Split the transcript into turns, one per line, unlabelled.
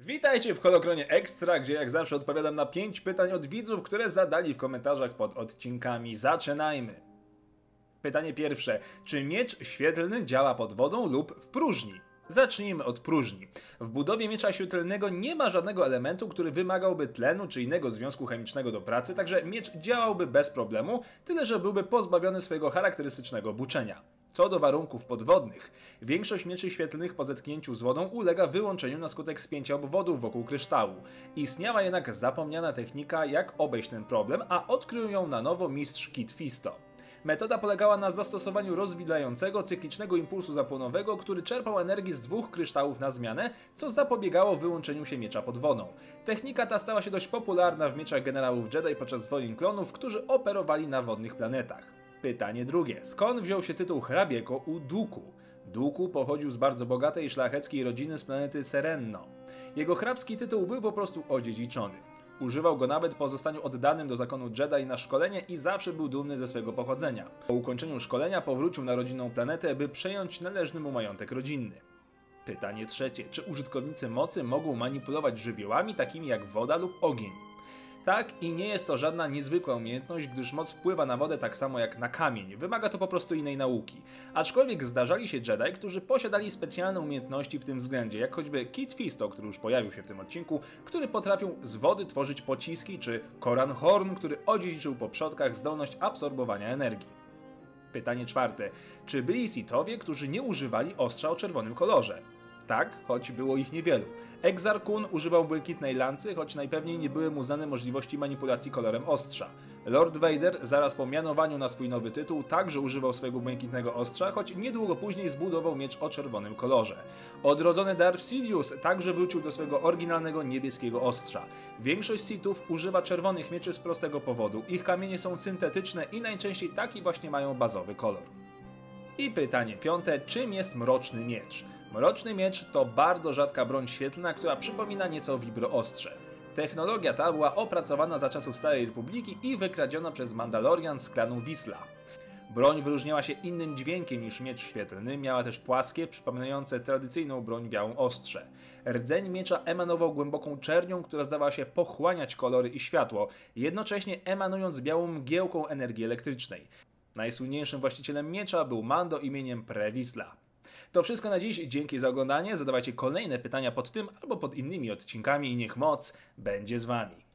Witajcie w Holokronie Extra, gdzie jak zawsze odpowiadam na 5 pytań od widzów, które zadali w komentarzach pod odcinkami. Zaczynajmy! Pytanie pierwsze. Czy miecz świetlny działa pod wodą lub w próżni? Zacznijmy od próżni. W budowie miecza świetlnego nie ma żadnego elementu, który wymagałby tlenu czy innego związku chemicznego do pracy, także miecz działałby bez problemu, tyle że byłby pozbawiony swojego charakterystycznego buczenia. Co do warunków podwodnych, większość mieczy świetlnych po zetknięciu z wodą ulega wyłączeniu na skutek spięcia obwodów wokół kryształu. Istniała jednak zapomniana technika, jak obejść ten problem, a odkrył ją na nowo mistrz Kit Fisto. Metoda polegała na zastosowaniu rozwidlającego cyklicznego impulsu zapłonowego, który czerpał energię z dwóch kryształów na zmianę, co zapobiegało wyłączeniu się miecza pod wodą. Technika ta stała się dość popularna w mieczach generałów Jedi podczas wojen klonów, którzy operowali na wodnych planetach. Pytanie drugie. Skąd wziął się tytuł hrabiego u Duku? Duku pochodził z bardzo bogatej szlacheckiej rodziny z planety Serenno. Jego hrabski tytuł był po prostu odziedziczony. Używał go nawet po zostaniu oddanym do zakonu Jedi na szkolenie i zawsze był dumny ze swego pochodzenia. Po ukończeniu szkolenia powrócił na rodzinną planetę, by przejąć należny mu majątek rodzinny. Pytanie trzecie. Czy użytkownicy mocy mogą manipulować żywiołami takimi jak woda lub ogień? Tak, i nie jest to żadna niezwykła umiejętność, gdyż moc wpływa na wodę tak samo jak na kamień. Wymaga to po prostu innej nauki. Aczkolwiek zdarzali się Jedi, którzy posiadali specjalne umiejętności w tym względzie, jak choćby Kit Fisto, który już pojawił się w tym odcinku, który potrafił z wody tworzyć pociski, czy Koran Horn, który odziedziczył po przodkach zdolność absorbowania energii. Pytanie czwarte. Czy byli Sithowie, którzy nie używali ostrza o czerwonym kolorze? Tak, choć było ich niewielu. Exar Kun używał błękitnej lancy, choć najpewniej nie były mu znane możliwości manipulacji kolorem ostrza. Lord Vader, zaraz po mianowaniu na swój nowy tytuł, także używał swojego błękitnego ostrza, choć niedługo później zbudował miecz o czerwonym kolorze. Odrodzony Darth Sidious także wrócił do swojego oryginalnego niebieskiego ostrza. Większość Sithów używa czerwonych mieczy z prostego powodu. Ich kamienie są syntetyczne i najczęściej taki właśnie mają bazowy kolor. I pytanie piąte, czym jest mroczny miecz? Mroczny miecz to bardzo rzadka broń świetlna, która przypomina nieco wibroostrze. Technologia ta była opracowana za czasów Starej Republiki i wykradziona przez Mandalorian z klanu Wisla. Broń wyróżniała się innym dźwiękiem niż miecz świetlny, miała też płaskie, przypominające tradycyjną broń białą ostrze. Rdzeń miecza emanował głęboką czernią, która zdawała się pochłaniać kolory i światło, jednocześnie emanując białą mgiełką energii elektrycznej. Najsłynniejszym właścicielem miecza był Mando imieniem Prewisla. To wszystko na dziś, dzięki za oglądanie, zadawajcie kolejne pytania pod tym albo pod innymi odcinkami i niech moc będzie z wami.